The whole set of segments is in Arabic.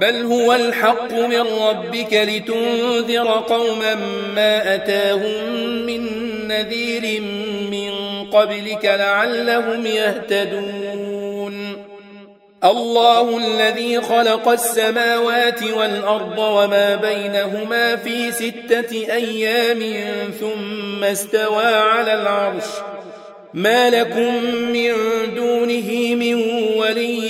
بل هو الحق من ربك لتنذر قوما ما أتاهم من نذير من قبلك لعلهم يهتدون الله الذي خلق السماوات والأرض وما بينهما في ستة أيام ثم استوى على العرش ما لكم من دونه من ولي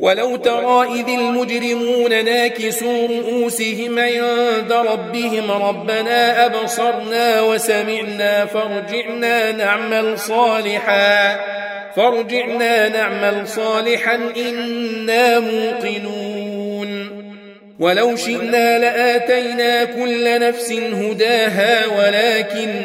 ولو ترى إذ المجرمون ناكسوا رؤوسهم عند ربهم ربنا أبصرنا وسمعنا فارجعنا نعمل صالحا فارجعنا نعمل صالحا إنا موقنون ولو شئنا لآتينا كل نفس هداها ولكن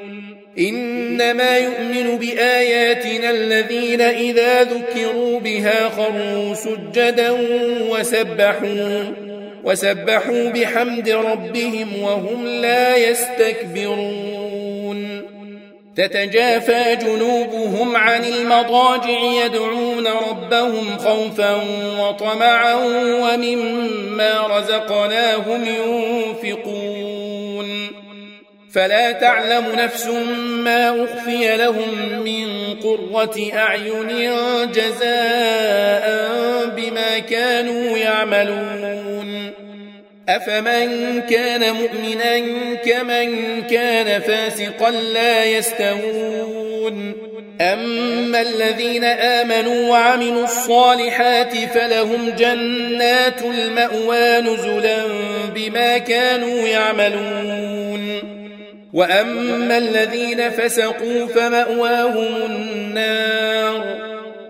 إنما يؤمن بآياتنا الذين إذا ذكروا بها خروا سجدا وسبحوا وسبحوا بحمد ربهم وهم لا يستكبرون. تتجافى جنوبهم عن المضاجع يدعون ربهم خوفا وطمعا ومما رزقناهم ينفقون. فلا تعلم نفس ما أخفي لهم من قرة أعين جزاء بما كانوا يعملون. أفمن كان مؤمنا كمن كان فاسقا لا يستوون. أما الذين آمنوا وعملوا الصالحات فلهم جنات المأوى نزلا بما كانوا يعملون. وأما الذين فسقوا فمأواهم النار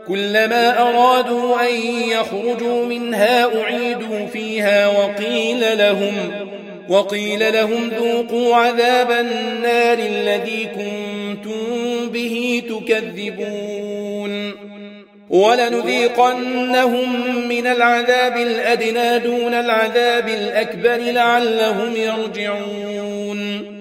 كلما أرادوا أن يخرجوا منها أعيدوا فيها وقيل لهم وقيل لهم ذوقوا عذاب النار الذي كنتم به تكذبون ولنذيقنهم من العذاب الأدنى دون العذاب الأكبر لعلهم يرجعون